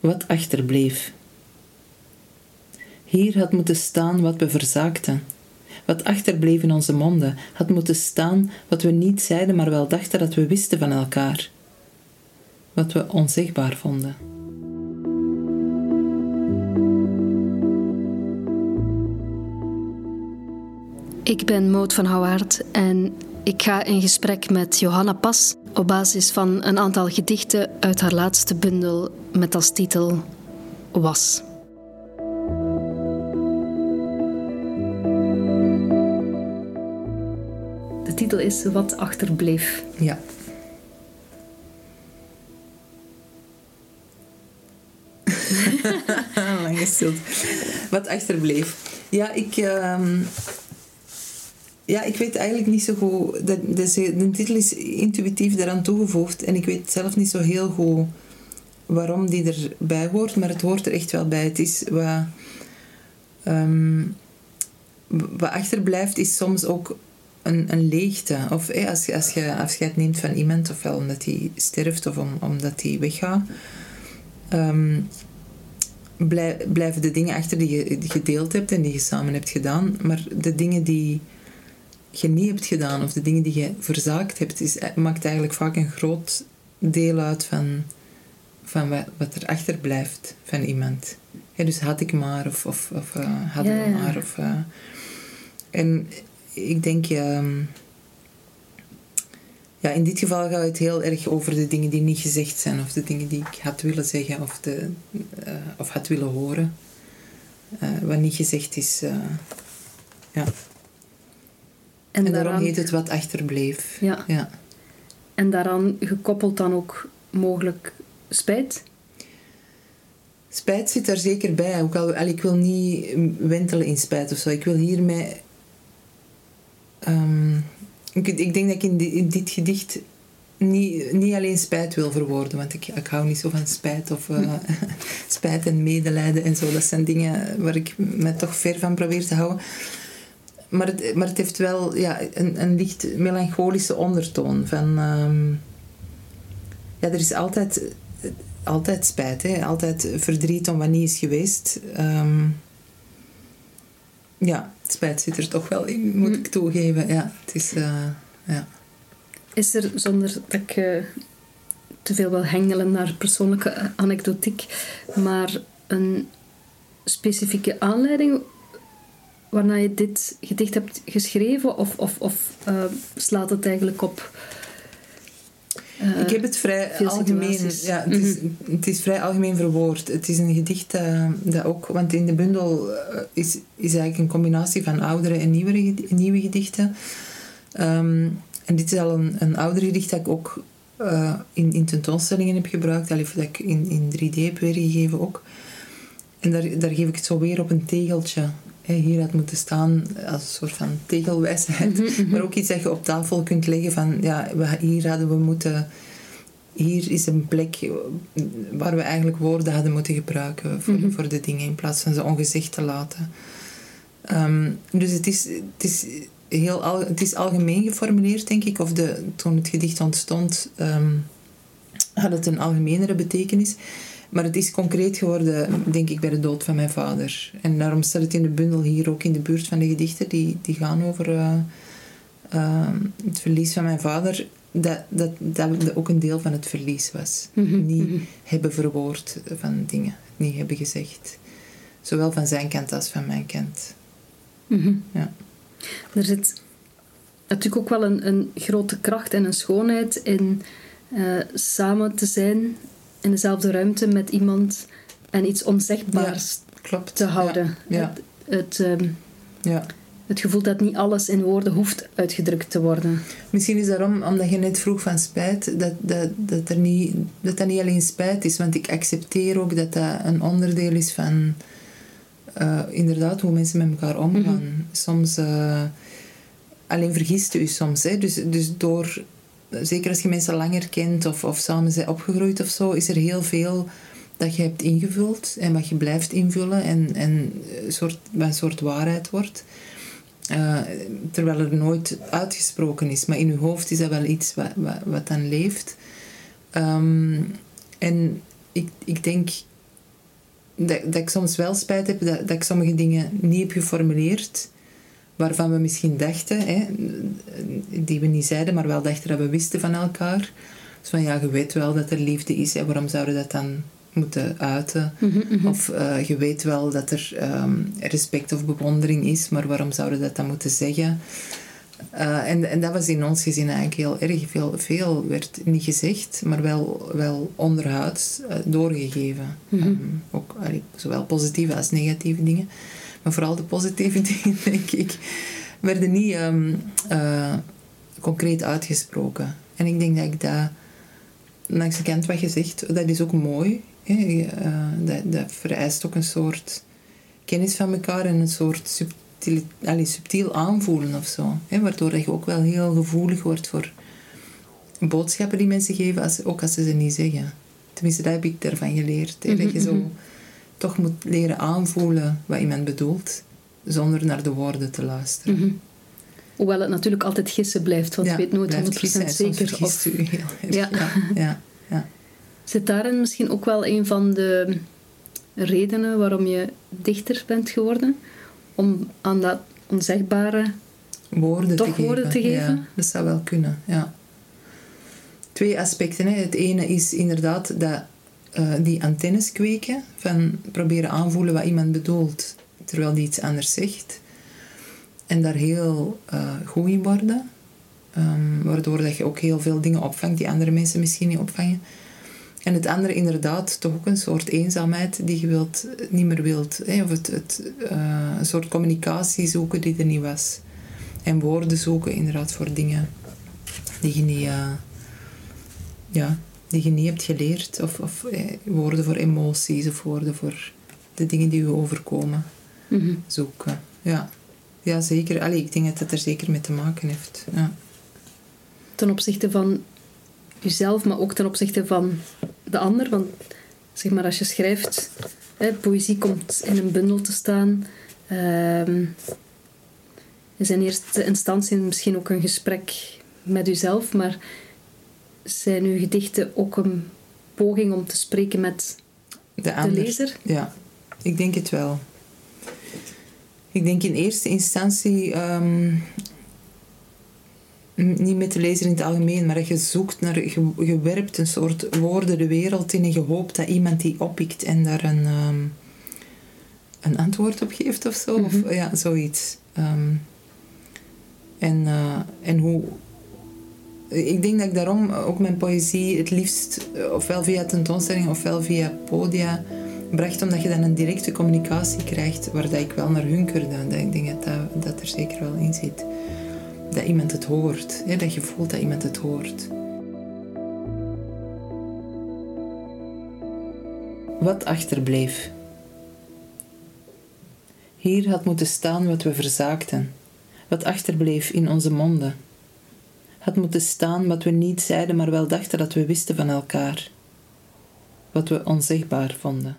Wat achterbleef. Hier had moeten staan wat we verzaakten. Wat achterbleef in onze monden had moeten staan wat we niet zeiden, maar wel dachten dat we wisten van elkaar. Wat we onzichtbaar vonden. Ik ben Moot van Houwaard en ik ga in gesprek met Johanna Pas op basis van een aantal gedichten uit haar laatste bundel met als titel Was. De titel is Wat achterbleef. Ja. Lang. Wat achterbleef. Ja, ik... ehm, ja, ik weet eigenlijk niet zo goed. De, de, de titel is intuïtief daaraan toegevoegd. En ik weet zelf niet zo heel goed waarom die erbij hoort. Maar het hoort er echt wel bij. Het is wat... ehm, wat achterblijft is soms ook een, een leegte. Of als, je, als je afscheid neemt van iemand, ofwel omdat hij sterft of om, omdat hij weggaat, blij- blijven de dingen achter die je gedeeld hebt en die je samen hebt gedaan. Maar de dingen die je niet hebt gedaan of de dingen die je verzaakt hebt, is, maakt eigenlijk vaak een groot deel uit van, van wat, wat er achterblijft van iemand. Ja, dus had ik maar of, of, of eh, hadden Ja, we ja. maar. Of, eh, en ik denk, ehm, ja, in dit geval gaat het heel erg over de dingen die niet gezegd zijn, of de dingen die ik had willen zeggen of, de, eh, of had willen horen. Eh, wat niet gezegd is. eh, ja. En, daarom heet het wat achterbleef. Ja. Ja. En daaraan gekoppeld dan ook mogelijk spijt. Spijt zit daar zeker bij. Ook al, al ik wil niet wentelen in spijt of zo. Ik wil hiermee... ehm, ik, ik denk dat ik in, di- in dit gedicht niet, niet alleen spijt wil verwoorden. Want ik, ik hou niet zo van spijt of eh, spijt en medelijden en zo. Dat zijn dingen waar ik me toch ver van probeer te houden. Maar het, maar het heeft wel ja, een, een licht melancholische ondertoon. Van, ehm, ja, er is altijd, altijd spijt. Hè? Altijd verdriet om wat niet is geweest. Ehm, ja, spijt zit er toch wel in, moet ik toegeven. Ja, het is... eh, ja. Is er, zonder dat ik eh, te veel wil hengelen naar persoonlijke eh, anekdotiek, maar een specifieke aanleiding waarna je dit gedicht hebt geschreven? Of, of, of eh, slaat het eigenlijk op... eh, Ik heb het vrij algemeen. situaties. Ja, het, is, het is vrij algemeen verwoord. Het is een gedicht eh, dat ook, want in de bundel eh, is, is eigenlijk een combinatie van oudere en nieuwere, nieuwe gedichten. Ehm, en dit is al een, een ouder gedicht dat ik ook eh, in, in tentoonstellingen heb gebruikt, dat ik in, in 3D heb weergegeven ook. En daar, daar geef ik het zo weer op een tegeltje. Hè, Hier had moeten staan als een soort van tegelwijsheid. Maar ook iets dat je op tafel kunt leggen van... Ja, we, hier hadden we moeten... Hier is een plek waar we eigenlijk woorden hadden moeten gebruiken voor, Mhm. voor de dingen in plaats van ze ongezegd te laten. Ehm, dus het is, het, is heel al, het is algemeen geformuleerd, denk ik. Of de, toen het gedicht ontstond, ehm, had het een algemenere betekenis. Maar het is concreet geworden, denk ik, bij de dood van mijn vader. En daarom staat het in de bundel hier ook in de buurt van de gedichten. Die, die gaan over eh, eh, het verlies van mijn vader. Dat, dat, dat ook een deel van het verlies was. Mhm, Niet mhm. hebben verwoord van dingen. Niet hebben gezegd. Zowel van zijn kant als van mijn kant. Mhm. Ja. Er zit natuurlijk ook wel een, een grote kracht en een schoonheid in eh, samen te zijn in dezelfde ruimte met iemand en iets onzegbaars Klopt. te houden. Ja. Het, het, ehm, Ja. het gevoel dat niet alles in woorden hoeft uitgedrukt te worden. Misschien is daarom, omdat je net vroeg van spijt, dat dat, dat, er niet, dat dat niet alleen spijt is. Want ik accepteer ook dat dat een onderdeel is van eh, inderdaad hoe mensen met elkaar omgaan. Soms, eh, alleen vergist u soms. Hè? Dus, dus door, zeker als je mensen langer kent of, of samen zijn opgegroeid of zo, is er heel veel dat je hebt ingevuld en wat je blijft invullen en, en een, soort, wat een soort waarheid wordt. Eh, terwijl er nooit uitgesproken is. Maar in je hoofd is dat wel iets wat, wat, wat dan leeft. Ehm, en ik, ik denk dat, dat ik soms wel spijt heb dat, dat ik sommige dingen niet heb geformuleerd waarvan we misschien dachten, hè, die we niet zeiden, maar wel dachten dat we wisten van elkaar. Dus van ja, je weet wel dat er liefde is, en waarom zouden we dat dan moeten uiten? Mhm, mhm. Of eh, je weet wel dat er ehm, respect of bewondering is, maar waarom zouden we dat dan moeten zeggen? Eh, en, en dat was in ons gezin eigenlijk heel erg veel. Veel werd niet gezegd, maar wel, wel onderhuids eh, doorgegeven. Mhm. Ehm, ook allee, zowel positieve als negatieve dingen. Maar vooral de positieve dingen, denk ik, werden niet ehm, eh, concreet uitgesproken. En ik denk dat ik dat, langs de kant wat je zegt, dat is ook mooi. Hè? Eh, dat, dat vereist ook een soort kennis van elkaar en een soort subtiel, subtiel aanvoelen of zo. Hè? Waardoor je ook wel heel gevoelig wordt voor boodschappen die mensen geven, als, ook als ze ze niet zeggen. Tenminste, dat heb ik daarvan geleerd. Hè? Dat je zo Mhm, mhm. Toch moet leren aanvoelen wat iemand bedoelt, zonder naar de woorden te luisteren. Mhm. Hoewel het natuurlijk altijd gissen blijft, want je weet nooit 100% blijft gissen en soms zeker. Of, u heel erg. Ja. Ja, ja, ja. zit daarin misschien ook wel een van de redenen waarom je dichter bent geworden? Om aan dat onzegbare... Woorden Toch te geven. woorden te geven? Ja, dat zou wel kunnen, ja. Twee aspecten. Hè. Het ene is inderdaad dat, eh, die antennes kweken, van proberen aanvoelen wat iemand bedoelt, terwijl die iets anders zegt. En daar heel eh, goed in worden. Ehm, waardoor dat je ook heel veel dingen opvangt die andere mensen misschien niet opvangen. En het andere inderdaad toch ook een soort eenzaamheid die je wilt, niet meer wilt. Hè? Of het, het, eh, een soort communicatie zoeken die er niet was. En woorden zoeken inderdaad voor dingen die je niet, ja, die je niet hebt geleerd. Of, of eh, woorden voor emoties of woorden voor de dingen die je overkomen Mhm. zoeken. Ja, ja zeker. Allee, ik denk dat het er zeker mee te maken heeft. Ja. Ten opzichte van jezelf, maar ook ten opzichte van de ander. Want zeg maar, als je schrijft, hè, poëzie komt in een bundel te staan. ehm, is in eerste instantie misschien ook een gesprek met jezelf, maar zijn uw gedichten ook een poging om te spreken met De, lezer? Ja, ik denk het wel. Ik denk in eerste instantie ehm, niet met de lezer in het algemeen, maar dat je zoekt naar, je, je werpt een soort woorden de wereld in en je hoopt dat iemand die oppikt en daar een, ehm, een antwoord op geeft of zo. Mhm. Of ja, zoiets. Ehm, en, eh, en hoe. Ik denk dat ik daarom ook mijn poëzie het liefst eh, ofwel via tentoonstellingen ofwel via podia bracht, omdat je dan een directe communicatie krijgt waar dat ik wel naar hunkerde. Dat ik denk dat, dat dat er zeker wel in zit. Dat iemand het hoort. Hè? Dat je voelt dat iemand het hoort. Wat achterbleef. Hier had moeten staan wat we verzaakten. Wat achterbleef in onze monden. Had moeten staan wat we niet zeiden, maar wel dachten dat we wisten van elkaar. Wat we onzegbaar vonden.